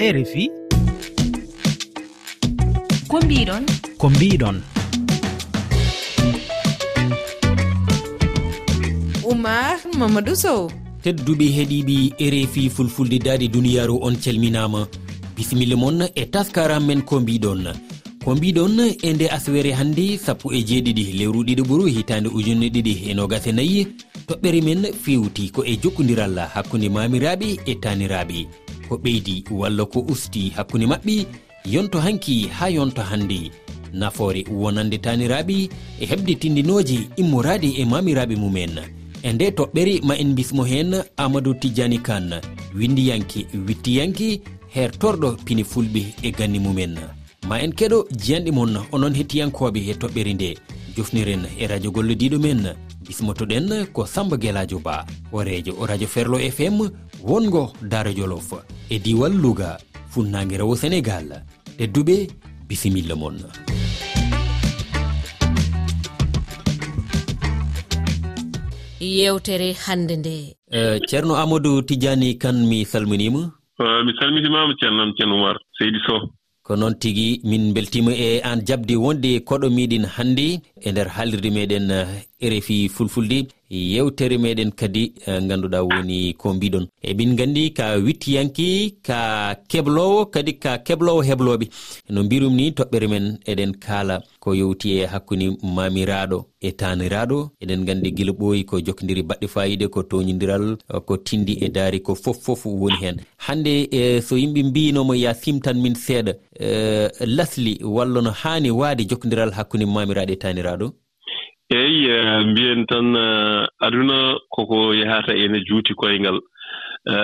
rfi ko mbiɗon ko mbiɗon oumar mamadou sow. Tedduɓe heeɗiɓe rfi fulfulde daade duniyaru on calminama bisimilla moon e taskaram men ko mbiɗon ko mbiɗon e nde aswere hannde sappo e jeeɗiɗi lewru ɗiɗi ɓuru hitande ujunne ɗiɗi e nogase nayyi toɓɓere men fewti ko e jokkodiral hakkunde mamiraɓe e taniraɓe ko ɓeydi walla ko usti hakkunde maɓɓe yonto hanki ha yonto hannde. Nafoore wonande taniraɓe e heɓde tindinoji immorade e mamiraɓe mumen. E nde toɓɓere ma en bismo hen amadou tidiani kane windiyanke wittiyanke hertorɗo pini fulɓe e ganni mumen. Ma en keɗo jiyanɗe mon onon hettiyankoɓe e toɓɓere nde. Jofniren e radio gollodiɗo men bismotoɗen ko samba guelajo ba o reejo radio ferlo fm wongo dara jolof e diwal louga funnague rewo sénégal tedduɓe bisimilla moon yewtere hannde nde. Uh, ceerno amadou tidiani kane mi salminima? E, mi salmitimama ceernam ceerno oumar seydi sow. Ko noon tigi min beltima e an jabde wonde koɗo miɗin hannde e nder haalirde meɗen rfi fulfulde yewtere meɗen kadi eh, ganduɗa woni ko mbiɗon. Emin gandi ka wittiyanke ka keblowo kadi ka keblowo hebloɓe no mbirum ni toɓɓere men eɗen kaala ko yewti e hakkude mamiraɗo e taniraɗo eɗen gandi guila ɓooyi ko jokkodiri baɗɗe fayide ko toñodiral eh, ko tindi e daari ko fof foof woni hen. Hande e eh, so yimɓe mbinomo ya simtan min seeɗa lasli walla no hani waade jokkodiral hakkude mamiraɗo e taniraɗo eeyi e, mbiyen tan e, aduna koko yahata ene juuti koyngal. E,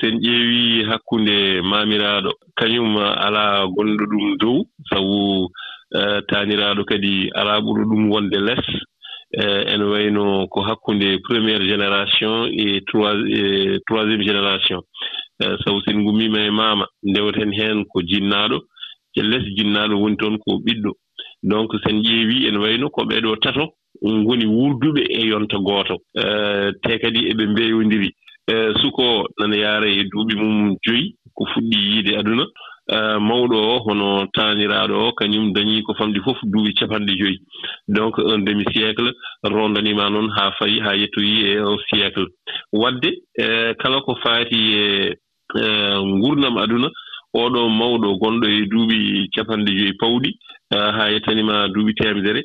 sen ƴeewi hakkunde maamiraaɗo. Kañum alaa gonɗo ɗum dow sabu taaniraaɗo kadi alaa ɓuro ɗum wonde lees ene wayno ko hakkunde premiére génération e troisiéme génération. Sabu sen ngummiima e maama ndewten heen ko jinnaaɗo. E lees jinnaaɗo woni toon ko ɓiɗɗo. Donc sen ƴeewi ene wayno ko ɓeeɗoo tato. ngoni wurduɓe e yonta gooto. Eh, te kadi eɓe mbeyondiri eh, suko nana yaara e duuɓi mum joyi ko fuɗɗi yiide aduna. Eh, mawɗo o hono taaniraaɗo o kañum dañii ko famɗi fof duuɓi capanɗe joyi. Donc un demi siècle rondanima noon haa fayi haa yettoyi e un siècle. Wadde kala ko faati e ngurnam aduna oɗo mawɗo gonɗo e duuɓi capanɗe joyi pawɗi haa yettanima duuɓi temedere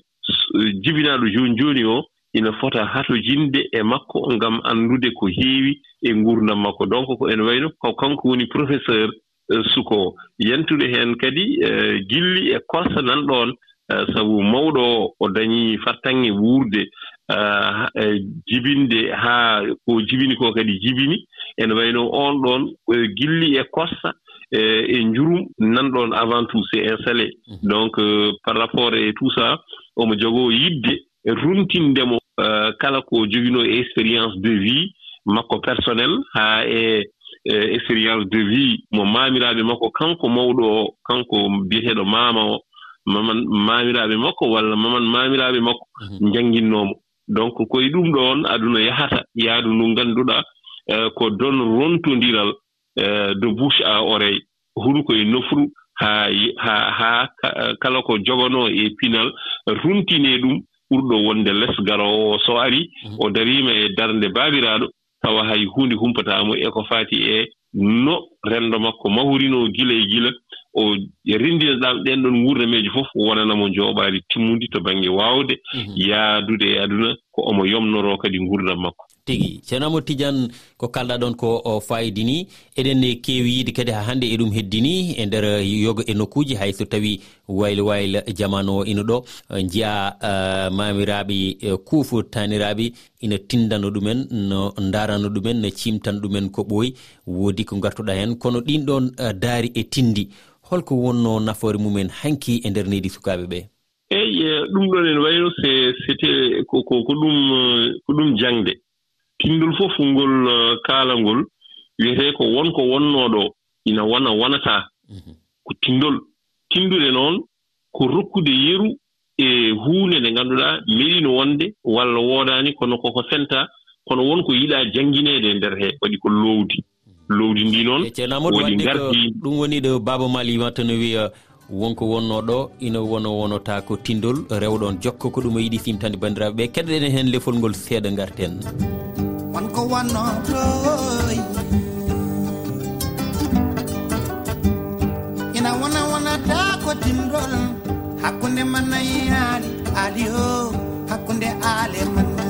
jibinaaɗo jooni jooni o ina fota hatojinde e makko ngam anndude ko heewi e nguurdam makko. Donc ko ene wayno ko kanko woni professeur euh, suko. Yantude heen kadi euh, gilli e korsa nan ɗoon euh, sabu mawɗo o o dañii fattanŋe wuurde e jibinde haa ko jibini ko kadi jibini. Ene wayno oon ɗoon gilli e korsa E, e njurum nanɗon avant tout c' est installé mhm. donc euh, par rapport e tout ça omo jogoo yiɗde rumtindemo euh, kala ko joginoo e expérience de vie makko personnel haa e, e expérience de vie mo maamiraaɓe makko kanko mawɗo o kanko biyeteeɗo maama o maman maamiraaɓe makko walla maman maamiraaɓe makko mhm. njannginnoomo donc koye ɗum ɗoon aduna yahata yaadu ndu ngannduɗaa euh, ko don rontodiral Eh, de bouche à oreille huru koye nofru haa ha ha kala ko joganoo e pinal. Runtinee ɗum ɓurɗo wonde les garowo o so ari o dariima e darnde baabiraaɗo tawa hay huunde humpataamo e ko faati e no renndo makko. Mahurinoo gila e gila o rinndinaɗam ɗen ɗon wurnameeji fof wonanamo jooɓaali timmundi to baŋnge waawde mhm. yaadude e aduna ko omo yomnoroo kadi ngurdam makko. tigi. Ceernamo tidiane ko kalɗa ɗon ko fayidini eɗen kewi yiide kadi ha hannde eɗum heddini. E nder yoga e nokkuji hay so tawi waylo waylo jamanu o ina ɗo. Jiya e, mamiraɓe kuufo taniraɓe ina tindano ɗumen no darano ɗumen no cimtan ɗumen ko ɓooyi. Woodi ko gartuɗa hen. Kono ɗin ɗon e, daari e tindi. Holko wonno nafoore mumen hanki e nder nedi sukaɓe ɓe eyi e, ɗum ɗon en wayno c'était ko ɗum ko ɗum jangde pinndol fof ngol uh, kaala ngol wiyetee ko wonko wonnoo ɗoo ina wona wonataa mhm. ko tinndol tinndude noon ko rokkude yeru e huunde nde ngannduɗaa meɗino wonde walla woodaani kono koko sentaa kono wonko yiɗaa janngineede e ndeer hee. Waɗi ko loowdi. Mhm. Lowdi ndi noon e woni gardi ɗum woni ɗo baaba mali watta no wiya wonko wonno ɗo ina wono wonota ko tindol rewɗon jokka ko ɗum o yiɗi simtande bandiraɓe ɓe keddoɗen hen lefol ngol seeɗa garten on ko wanno toy ina wona wonata ko dimgol hakkunde manayi aali aali o hakkunde aale manna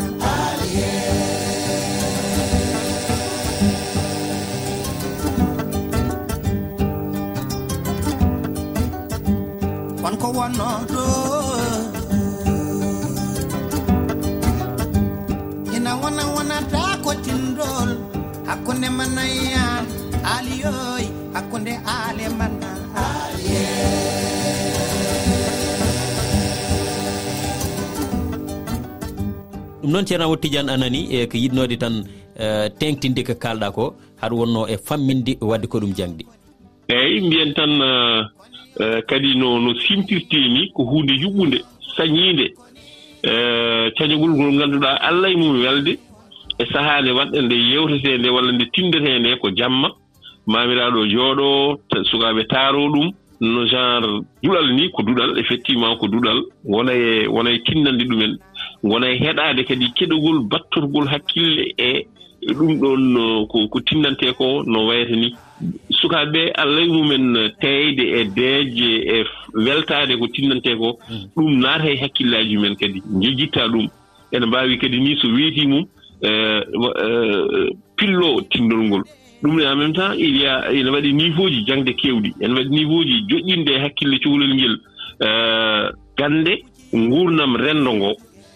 on e. ko wanno ɗo ina wona wonata gottindol hakkunde manaya aliyoy hakkunde aale mana ɗum noon ceerna wottidiane anani e ko yiɗnode tan e, tengtinde ko kalɗa ko haɗa wonno e famminde wadde ko ɗum jangdi. Eyyi mbiyen tan e, e, kadi no no simtirteni ko hunde yuɓɓude sañiide cañogol ngol ngannduɗaa allah e mum welde e sahaa nde wanɗen nde yewtetee nde walla nde tindetee nde ko jamma maamiraaɗo jooɗoo sukaaɓe taaroo ɗum no genre duɗal ni ko duɗal effectivement ko duɗal. Wona e wona e tinnande ɗumen wona e heɗaade kadi keɗogol battorgol hakkille e, e ɗum ɗon ko tinnantee ko no wayata ni. Sukaaɓe ɓe allah e mumen teyde e deeje e weltaade ko tinnantee ko hmm. ɗum naata e hakkillaaji men kadi jejittaa ɗum. Ene mbaawi kadi ni so weetii mum Eh, eh, pillo tinndol ngol. Ɗumne en même temps il y a ene waɗi niveau ji jangde keewɗi ene waɗi niveau ji joƴƴinde e hakkille cuhlel ngel. Eh, Gannde nguurnam renndo ngo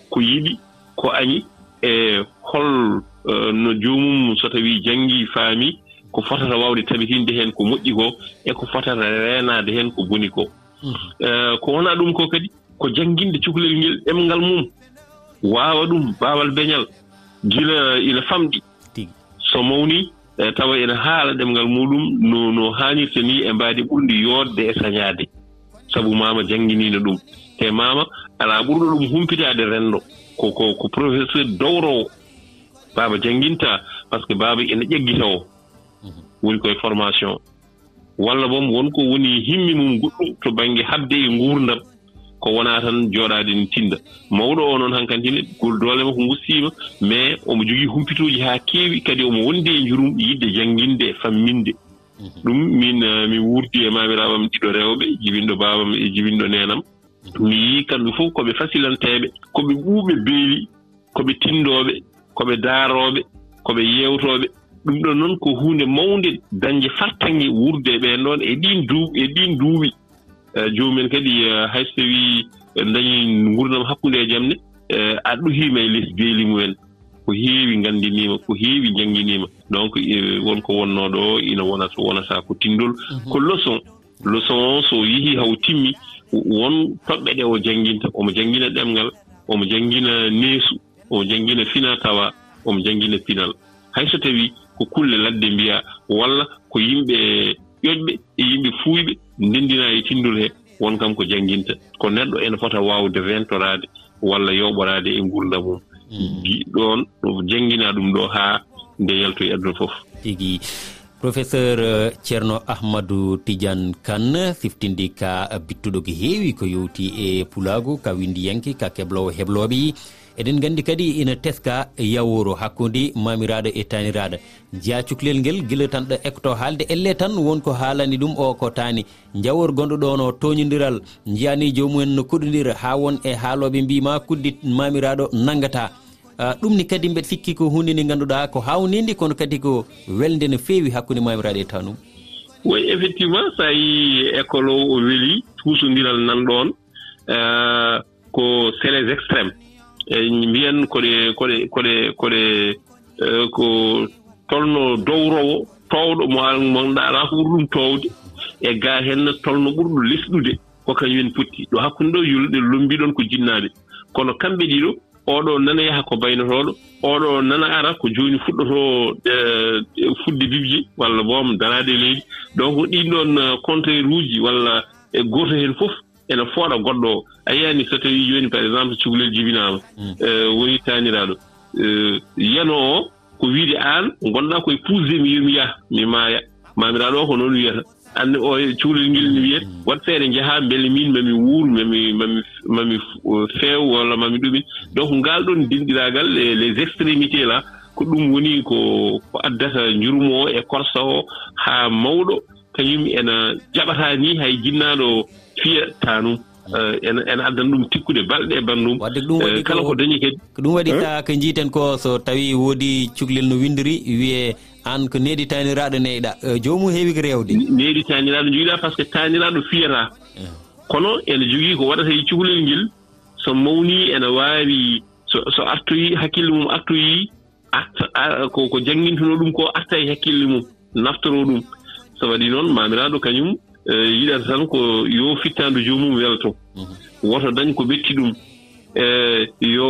ko yiɗi ko añi e hol no joomum so tawii janngii faami ko fotata waawde tabitinde heen ko moƴƴi koo e ko fotata reenaade heen ko boni koo mhm. ko wonaa ɗum ko kadi? Ko jannginde cukalel ngel ɗemngal mum. Waawa ɗum baawal beñal. gila eh, ina famɗi so mawni e tawa ene haala ɗemngal muɗum no no haanirta ni e mbaadi ɓurndi yoodde e sañaade. Sabu maama jannginiino ɗum. Te maama alaa ɓurɗo ɗum humpitaade renndo ko ko ko professeur dowrowo baaba jannginta par ce que baaba ene ƴeggita o. Mhm. Woni koye formation. Walla bom wonko woni himmi mum goɗɗum to baŋnge haɓde e nguurdam ko wonaa tan jooɗaade ni tinda. Mawɗo o noon hankkantine gol doole makko gustiima mais omo jogii humpitooji haa keewi. Kadi omo wondi e njurum yiɗde jannginde e famminde. Ɗum min eh, mi wuurdi e maamiraaɓam ɗiɗo rewɓe jibinɗo baabam e jibinɗo neenam. Mi yii kamɓe fof ko ɓe fasilanteeɓe ko ɓe ɓuuɓe beeli ko ɓe tinndooɓe ko ɓe daarooɓe ko ɓe yeewtooɓe. Ɗum ɗon noon ko huunde mawnde dañde fartange wuurde e ɓeen ɗoon e ɗiin duu e ɗiin duuɓi. Eh, eeyi jomumen kadi eh, hay so tawii eh, dañi dañii hakkunde e jam ne a ɗohiima e les beeli mumen. Ko heewi nganndiniima ko heewi jannginiima donc wonko wonnoo ɗo ina wonata wonataa ko tinndol mhm. ko leçon. Leçon o so yehii haw timmi won toɓɓe ɗe o jannginta. Omo janngina ɗemngal omo janngina neesu omo janngina fina tawa omo janngina pinal hay so tawii ko kulle ladde mbiya walla ko yimɓe ƴoƴɓe e yimɓe fuuyɓe ndenndina e tinndol hee won kam ko jannginta ko neɗɗo ene fota waawde rentoraade walla yowɓoraade e ngurda mum. Mm. Ɗon janngina ɗum ɗo haa nde yalto e aduna fof. Tigi. Professeur euh, ceerno ahmadou tidiane kane siftindi ka bittuɗo ko heewi ko yowti e pulaagu ka windiyanke ka keblowo heblooɓe. eɗen gandi kadi ina teska yaworo hakkude mamiraɗo e taniraɗo jeeya cukalel ngel guila tan ɗo ekto haalde. Elle tan wonko haalani ɗum o ko tani jawor gonɗo ɗon o toñodiral jiyani jomumen no kuɗodira ha won e haaloɓe mbima kuddi mamiraɗo nanggata ah, ɗumni kadi mbeɗa sikki ko hunde nde ganduɗa ko hawnide kono kadi ko welde no fewi hakkude mamiraɗo e tanum oui effectivement sa yi école o o weeli tuusodiral nan ɗon ah, ko c'est les extrémes eyi mbiyen koɗe koɗe koɗe koɗe e, ko tolno dowrowo towɗo mo monɗa ala ko ɓuri ɗum towde. E ga henna tolno ɓurɗo lesɗude ko kañumen potti ɗo hakkunde ɗo yulɗe lombiɗon ko jinnaɓe kono kamɓe ɗiɗo oɗo nana yaha ko baynotoɗo oɗo nana ara ko joni fuɗɗoto e, e, fudde bibje walla boom darade leydi. Donc ɗin ɗon uh, contraire uji walla e goto hen fof ene fooɗa goɗɗo o a yiyani so tawi joni par exemple cukalel jibinama hmm. eh, woni taniraɗo. Eh, yano o ko wiide aan gonɗa koye pusde mi yomi yaha mi maaya. Maamiraaɗo o ko noon wiyata. Anne o cuhlel ngel ni wiyet hmm. wat feere njahaa mbele min mami wuur mami mami mami feew walla mami ɗumin. Hmm. Donc ngaal ɗon dinɗiraagal eh, les extrémité là ko ɗum woni ko ko addata jurmo o e korsa o haa mawɗo. Kañum ena jaɓataa ni hay jinnaaɗo fiya tanu eh, ene addana ɗum tikkude balɗe e bandum wadde ɗum waɗi eh, kala ko dañi kadi. ko ɗum waɗi eh? ta ko jiiten ko so tawi woodi cukalel no windiri wiye an ko neɗitaniraɗo neyɗa jomum heewi ko rewde neɗitaniraɗo joguiɗa par ce que taniraɗo fiyata kono ene jogii ko waɗata e cukalel ngel so mawni ene waawi so artoyi hakkille mum artoyi arta ko jangintino ɗum ko arta e hakkille mum naftoro ɗum. So waɗi noon mamiraɗo kañum Eh, yiɗata tan ko yo fittandu joomum welto mhm. woto dañ ko ɓetti ɗum e yo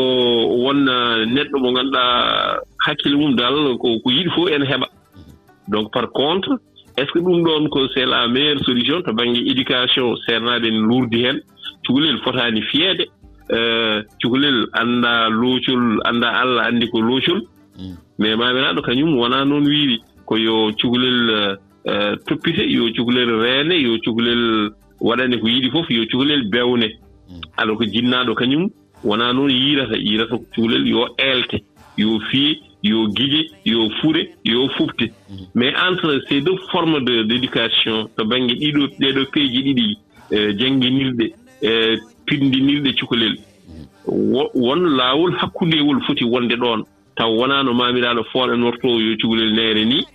won neɗɗo mo ngannduɗaa hakkille mum dal ko yiɗi fof ene heɓa. Mhm. Donc par contre est ce que ɗum ɗon ko c'est la meilleure solution? To baŋnge éducation seernaaɓe en luurdi heen cukalel fotaani fiyeede e, cukalel annda loocol annda allah anndi ko loocol. Mm. Mais maamiraaɗo kañum wonaa noon wiiri ko yo cukalel Eh, toppite yo cukalel reene yo cukalel waɗane ko yiɗi fof yo cukalel bewne. Mm. Alors ko jinnaɗo kañum wona noon yirata yirata ko cukalel yo eelte yo fiye yo guiƴe yo fure yo fufte. Mm-hmm. Mais entre ces deux formes de d' éducation to baŋnge ɗiɗo ɗeɗo peeji ɗiɗi eh, jangguinirɗe e eh, pindinirɗe cukalel. Mm-hmm. Won laawol hakkundewol foti wonde ɗon taw wona no mamiraɗo fooɗanorto yo cukalel nere ni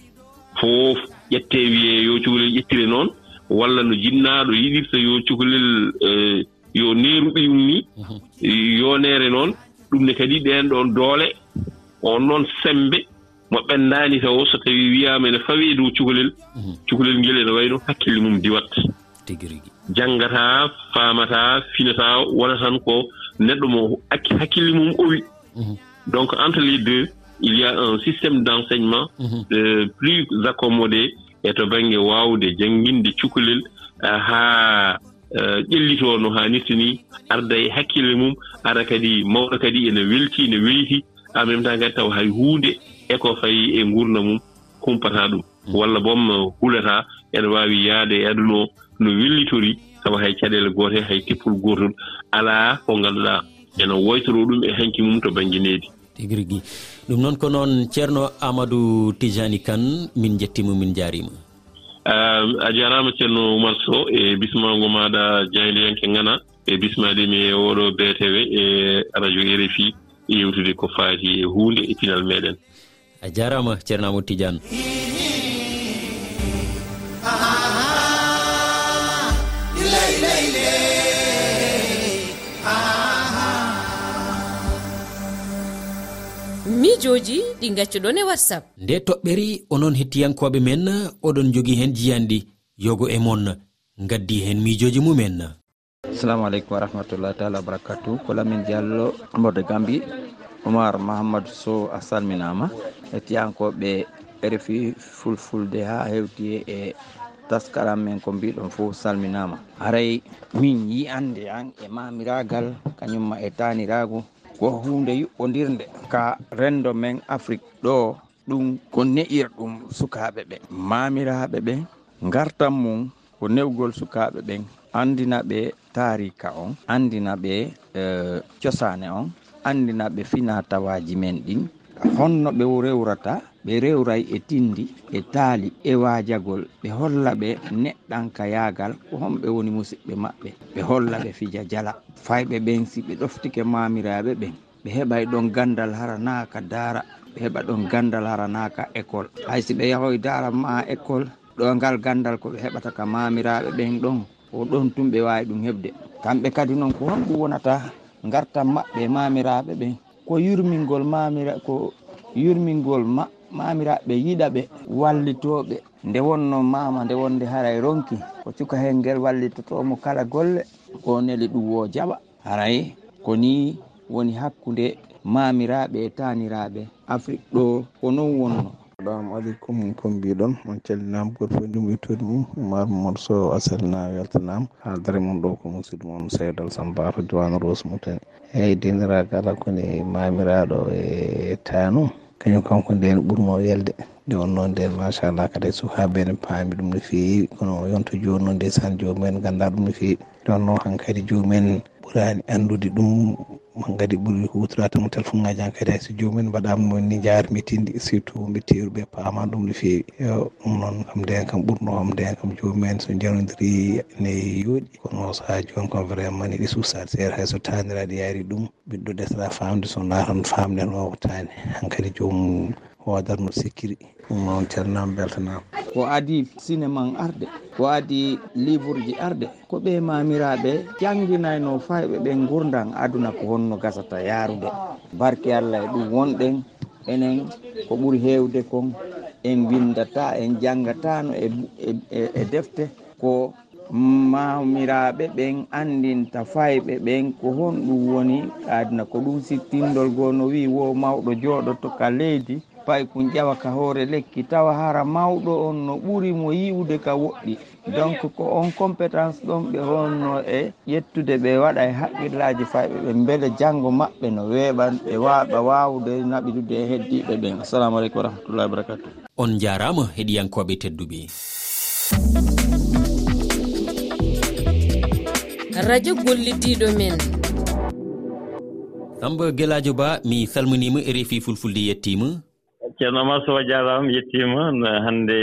fof ƴettee wiye yo cukalel ƴettire noon walla no jinnaaɗo yiɗirta yo cukalel eh, yo neeru ɓiyum ni mhm. yoneere noon ɗum ne kadi ɗeen ɗon doole on noon sembe mo ɓenndaani taw so tawii wiyaama ene fawi dow cukalel mhm. cukalel ngel ene wayi no hakkille mum diwat. Janngataa faamataa finataa wona tan ko neɗɗo mo hakkille mum owi. Mhm. Donc entre les deux il y a un système d' enseignement mhm. euh, plus accommodé e to baŋnge waawde jannginde cukalel eh, haa eh, ƴellitoo no haanirta ni arda e hakkille mum ara kadi mawɗo kadi ene welti ene weyti en même temps kadi taw hay huunde e ko fayi e nguurna mum humpataa ɗum. Mhm. Walla bom eh, hulataa ene waawi yahde e aduna o no wellitori sabu hay caɗeele goote hay tippol gootol alaa ko ngannduɗaa ene woytoroo ɗum e hanki mum to baŋnge needi. tigi rigui ɗum noon ko noon ceerno amadou tijani kane min jettimo min jarima a jarama ceerno oumar sow e bismago maɗa jayliyanke ngana e bismaɗimi e oɗo btw e radio rfi yewtude ko faati e hunde e pinal meɗen. A jarama ceerno amadou tidiane. miijoji ɗi gaccuɗon e whatsapp. Nde toɓɓeri onon hettiyankoɓe men oɗon jogui hen jiyanɗi yogo e mon gaddi hen miijoji mumen. Assalamu aleykum wa rahmatullahi taala wabarakatu ko lamin diallo mbode gambi oumar mahamadou sow a salminama hettiyankoɓe rfi fulfulde ha hewti e taskaram men ko mbiɗon fof salminama haray min yi ande an e mamiragal kañumma e taniragu. ko hunde yuɓɓodirde ka rendo men afrique. Ɗo ɗum ko ne'ir ɗum sukaɓe ɓe. Mamiraɓe ɓe gartan mum ko newgol sukaɓe ɓen andina ɓe tarika on andina ɓe e, cosane on andina ɓe fina tawaji men ɗin. Honno ɓe rewrata ɓe rewray e tindi e taali e waajagol ɓe holla ɓe neɗɗanka yaagal ko homɓe woni musidɓe maɓɓe. Ɓe holla ɓe fija jala. Fayɓe ɓen si ɓe ɗoftike mamiraɓe ɓen ɓe heɓay e ɗon gandal hara haranaka daara. Ɓe heɓa ɗon gandal hara haranaka école. Hay si ɓe yahoy daara ma école ɗo ngal gandal ko ɓe heɓata ka mamiraɓe ɓen ɗon. O ɗon tum ɓe wawi ɗum heɓde. Kamɓe kadi noon ko honɗum wonata gartan maɓɓe mamiraɓe ɓen. Ko yurmingol mamira ko yurmingol maɓɓe mamiraɓe yiɗa ɓe wallitoɓe. Nde wonno mama nde wonde haray ronki ko cuka hen ngel wallitotomo kala golle ko neli ɗum wo jaɓa. Haray ko ni woni hakkude mamiraɓe e taniraɓe afrique ɗo ko non wonno. Assalamu aleykum kon mbiɗon on calminama gorfo ɗum e wittode e mum e mar mamadou sow asalnama weltanama. Haaldere mum ɗo ko musidɗo moon seydal sambaro diwan rose mutani eyyi deniragal kone mamiraɗo e tanu. kañum kanko nden ɓurmo welde nde wonnoon nden machallah kadi sukaɓe ne paami ɗum no feewi kono yonto joni noon ndesan jomumen ganda ɗum no feewi. Nde wonno hankkadi jomumen ɓurani andude ɗum man kadi ɓuuri hutorade mo téléphone ngaji han kadi hayso jomumen mbaɗama ni jaarmi tindi surtout mbetteruɓe paama ɗum no fewi. Ɗum noon kam nden kam ɓurno kam nden kam jomumen so janodiri ne yooɗi kono saaha joni kam vraiment neɗi suusade seeɗa hayso taniraɗe yaari ɗum. Ɓiɗɗo desata famde so natan famden o tani hankkadi jomum o waɗatmo sécuri ɗum noon calminama beltanama o adi cinéma arde o adi livre ji arde ko ɓe mamiraɓe jangguinayno fayɓe ɓe gurdan aduna ko honno gasata yarude barke allah e ɗum wonɗen enen ko ɓuuri hewde kon en windata en janggatano e, e, e, e defte. Ko mamiraɓe ɓen andinta fayɓe ɓen ko honɗum woni aduna ko ɗum sittindol goo no wi wo mawɗo jooɗo toka leydi pay kun ƴawa ka hoore lekki. Tawa hara mawɗo on no ɓuri mo yiwde ka woɗɗi. Donc ko on compétence ɗon ɓe honno e ƴettude ɓe waɗa e haqqillaji fayɓe ɓe beele janngo maɓɓe no weeɓan ɓe waɓa wawde naɓidude e heddiɓe ɓen assalamu aleykum wa rahmatullahi wabarakatu on jarama heɗiyankoɓe tedduɓe. Radio golliddiɗo men. Samba guelajo ba mi salminima e reefi fulfulde yettima ceerno omar sowa jaaraama yettiima hannde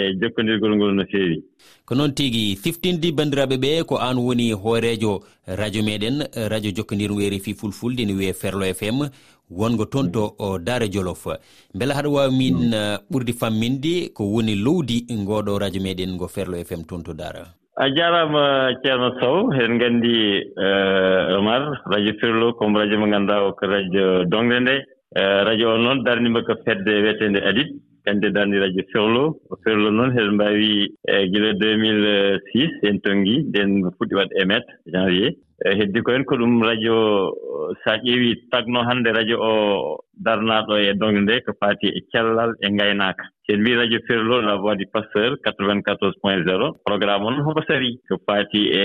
e jokkondirgol ngol no feewi. Ko noon tigi siftinde banndiraaɓe ɓe ko aan woni hooreejo radio meeɗen radio jokkondirngu eri fi fulfulde ne wiyee ferlo fm wongo toon to daare jolof. Mbela haɗa waawi min mm. uh, ɓurde famminde ko woni lowdi ngooɗo radio meeɗen ngo ferlo fm toon to daara. A jaaraama ceerno sow en nganndi uh, omar radio ferlo comme radio mo ngannduɗaa o ko radio dongde nde. Eh, radio o noon darnima ko fedde wiyetede adit kannde darndi radio ferlo. O ferlo noon heɗen mbaawi e eh, gila 2006 en tonngii nden fuɗɗi waɗ e émet janvier. eeyi heddi ko hen ko ɗum radio so a ƴeewii tagnoo hannde radio o darnaaɗo e dongle nde ko faati e cellal e ngaynaaka. Sen mbi radio ferlo la voix du pasteur 94 point 0 programme on homo sarii ko faati e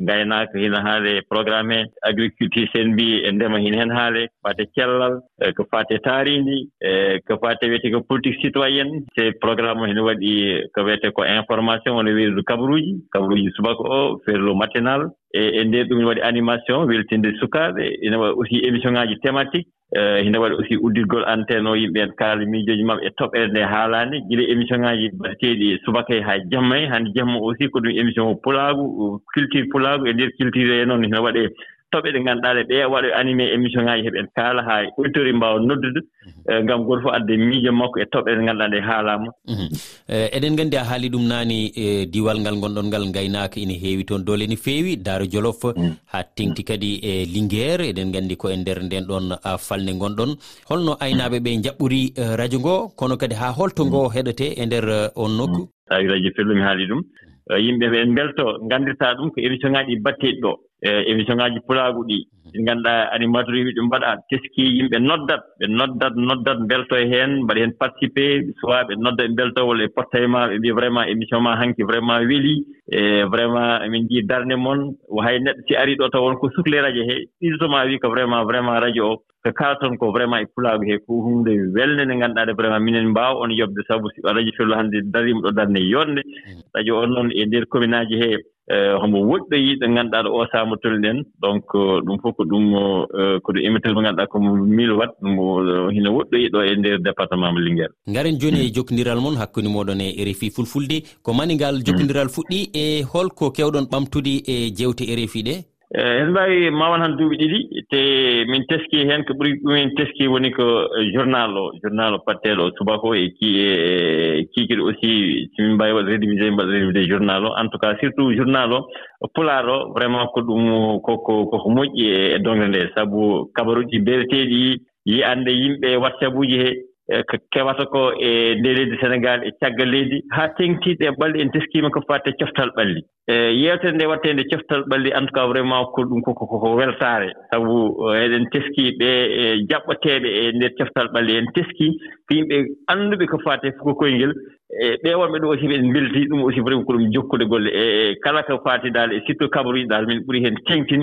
ngaynaaka hina haale programme e agriculture sen mbi e ndema hina heen haalee faati e cellal e ko faati e taariindi e ko faati e wiyetee ko politique citoyenne. Se programme o hene waɗi ko wiyetee ko information woni wirdu kabaruuji. Kabaruuji subaka o ferlo matinal. E, e nde ɗum ne waɗi animation weltinde sukaaɓe ene waɗi aussi émission ŋaaji thématique e, hina waɗi aussi uddirgol antenne o yimɓe en kaalal miijooji maɓɓe e toɓɓere nde haalaani. Gila émission ŋaaji mbaɗeteeɗi subaka e haa jamma e hannde jamma aussi ko ɗum émission o pulaagu culture pulaagu e ndeer culture e noon hina waɗee toɓe ɗe ngannduɗaa ɗe ɓe waɗoy animé émission ŋaaji heɓen kaala haa auditeur mbaawa noddude mhm. eh, ngam goto fof adde miijo makko e toɓe ɗe ngannduɗaa ɗe haalaama. Mhm. Eh, eɗen nganndi a haali ɗum naani e diwal ngal ngonɗon ngal ngaynaaka ina heewi toon. Doole no feewi daaro jolof mm. haa tengti kadi e linguére eɗen nganndi ko e ndeer nden ɗon falne ngonɗon. Holno aynaaɓe ɓe jaɓɓuri eh, radio ngo kono kadi haa holto mm. ngo heɗete e ndeer on nokku. Mm. So tawi radio fellumi haali ɗum. Yimɓe ɓe mbelto nganndirtaa ɗum ko émission ŋaaji batteeɗi ɗoo e émission ŋaaji pulaagu ɗi. Mm-hmm. Ɗi ngannduɗaa animateur uji ɗi mbaɗa teski yimɓe noddat ɓe noddat noddat mbeltoo heen mbaɗa heen participé soit ɓe nodda ɓe mbelto walla e, e potta ma ɓe mbiya vraiment émission ma hanki vraiment welii e vraiment emin njii darnde moon hay neɗɗo si arii ɗo taw wonko sukle radio he. Ɗiɗotoma wii ko vraiment vraiment radio o ko kala toon ko vraiment e pulaagu he ko hunde welnde nde ngannduɗaa nde vraiment minen mbaawa on yoɓde sabu si radio fellu hannde dariima ɗo darnde yonde mm-hmm. radio on noon e ndeer commune aji hee Eh, homo woɗɗoyi ɗo ngannduɗaa ɗo o saama tolɗen donc ɗum fof ko ɗum eh, ko ɗum émetteur mo ngannduɗaa komo ɗum hino woɗɗoyi ɗo e ndeer département mo linguére ngaren jooni e jokkondiral moon hakkunde mooɗon e rfi fulfulde. Ko mani ngal jokkondiral fuɗɗi e holko kewɗon ɓamtude e jewte rfi ɗe? Eh, ene mbaawi mawan han duuɓi ɗiɗi te min teskii heen ko ɓuri ɗumen teskii woni ko journal o journal o patteeɗo o subako o e, e e kiikiɗo aussi so min mbaawi waɗ rédivisé mbaɗa rédivisé journal o. En tout cas surtout journal o pulaar o vraiment ko ɗum koko koko moƴƴi e, e dognde nde. Sabu kabaruuji mbeeteeɗi yi annde yimɓe e whatsapp uji hee Eh, ko kewata ko e nde leydi sénégal e caggal leydi haa teŋtiiɗe e ɓalɗe en teskiima ko faate coftal ɓalli e yeewtere nde watte nde coftal ɓalli en tout cas vraiment ko ɗum koko koko weltaare sabu eh, eɗen teskii ɓe e jaɓɓoteeɓe e ndeer coftal ɓalli en teskii ko yimɓe annduɓe ko faate fuko koyngel. E ɓe wonɓe ɗum aussi ɓen mbeltii ɗum aussi vraiment ko ɗum jokkude golle. E, e kala ko faati daal e surtout kabaruji daal min ɓuri heen teŋtin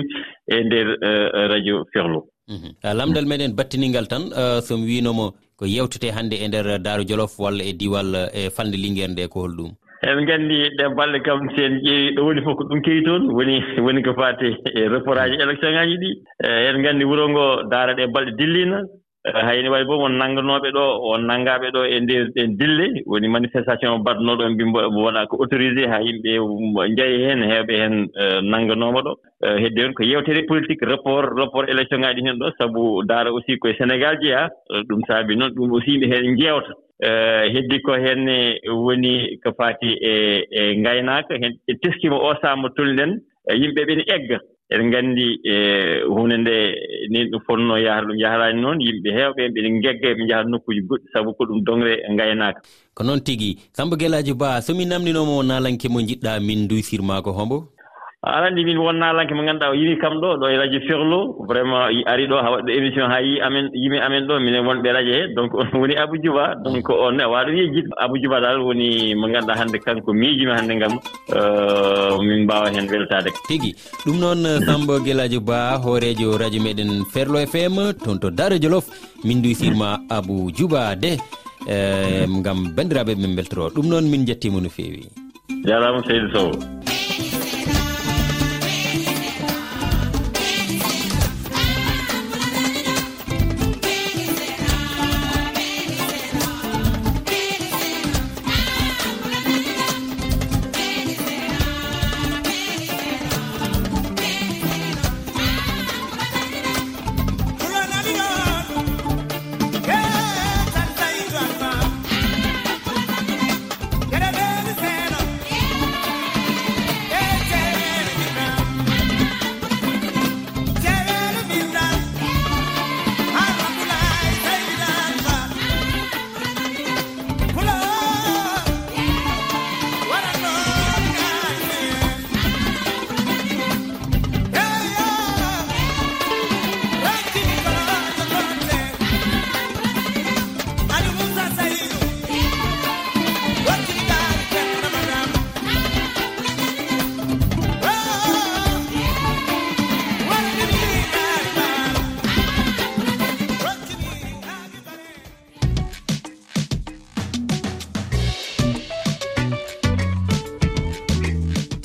e ndeer eh, radio ferlo. Mhm. Ah, lamdal meɗen battiningal tan ah, somi winomo ko yewtete hannde e nder daaro jolof walla e diwal eh, e fande e linguére nde ko holɗum en nganndi ɗe balɗe kam si en ƴeewi ɗo woni fof ko ɗum kewi toon woni woni ko faati e eh, report aji élection ŋaaji ɗi eh, en nganndi wuro ngo daara ɗe balɗe dillino Eh, hayni wayi bo won nannganooɓe ɗo won nanngaaɓe ɗo e ndeer ɗen dille. Woni manifestation mbaɗnooɗo mbi wona ko autorisé haa yimɓe njayi heen heewɓe heen eh, nannganooma ɗo. Eh, Hedde on ko yeewtere politique rapport rapport élection ŋaaji heen ɗo. Sabu daara aussi koye sénégal jeyaa ɗum saabi noon ɗum aussi yimɓe heen njeewta heddi ko heenne woni ko faati e e ngaynaaka heen e teskima o saama tolni yimɓe ɓe ne egga. eɗen nganndi e hunde nde nin ɗum fotnoo yahata ɗum yaharaani noon yimɓe heewɓe eɓen gegga ɓe njahata nokkuuji goɗɗi sabu ko ɗum dongre e ngaynaaka. Ko noon tigi samba gelaaji ba somi namdinoomo nalanke mo jiɗɗa min duysirmaa ko hombo? aɗa anndi min won naalanke mo ngannduɗaa o yimi kam ɗo ɗo e radio ferlo. Vraiment ari ɗo ha waɗɗo émission haa yi amen yimi amen ɗo. Minen wonɓe radio he. Donc on woni abou djouba. Donc on ne waaɗo yejjid abou djouba dal woni mo ngannduɗaa hannde kanko miijimi hannde ngam euh, min mbawa heen weltade tigi ɗum noon sambo gueladio ba hoorejo radio meɗen ferlo fm toon to dara jolof. Min duysirma abou djouba de euh, ngam banndiraaɓe ɓe beltoro ɗum noon min jettima no feewi. Jarama seydou sow.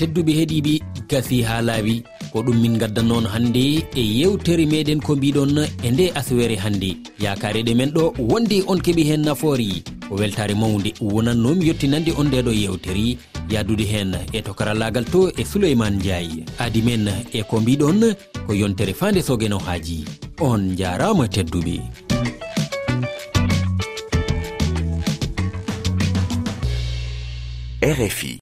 tedduɓe heeɗiɓe gasi ha laawi. Ko ɗum min gaddan noon hannde e yewtere meɗen ko mbiɗon e nde aswere hannde. Yakareɗe men ɗo wonde on keeɓi hen nafoori. Ko weltare mawde wonannomi yettinande on ndeɗo yewtere yadude hen e to karallagal to e souleyman ndiaye. Adi men e ko mbiɗon ko yontere fande sogeno haaji. On jarama tedduɓe. Rfi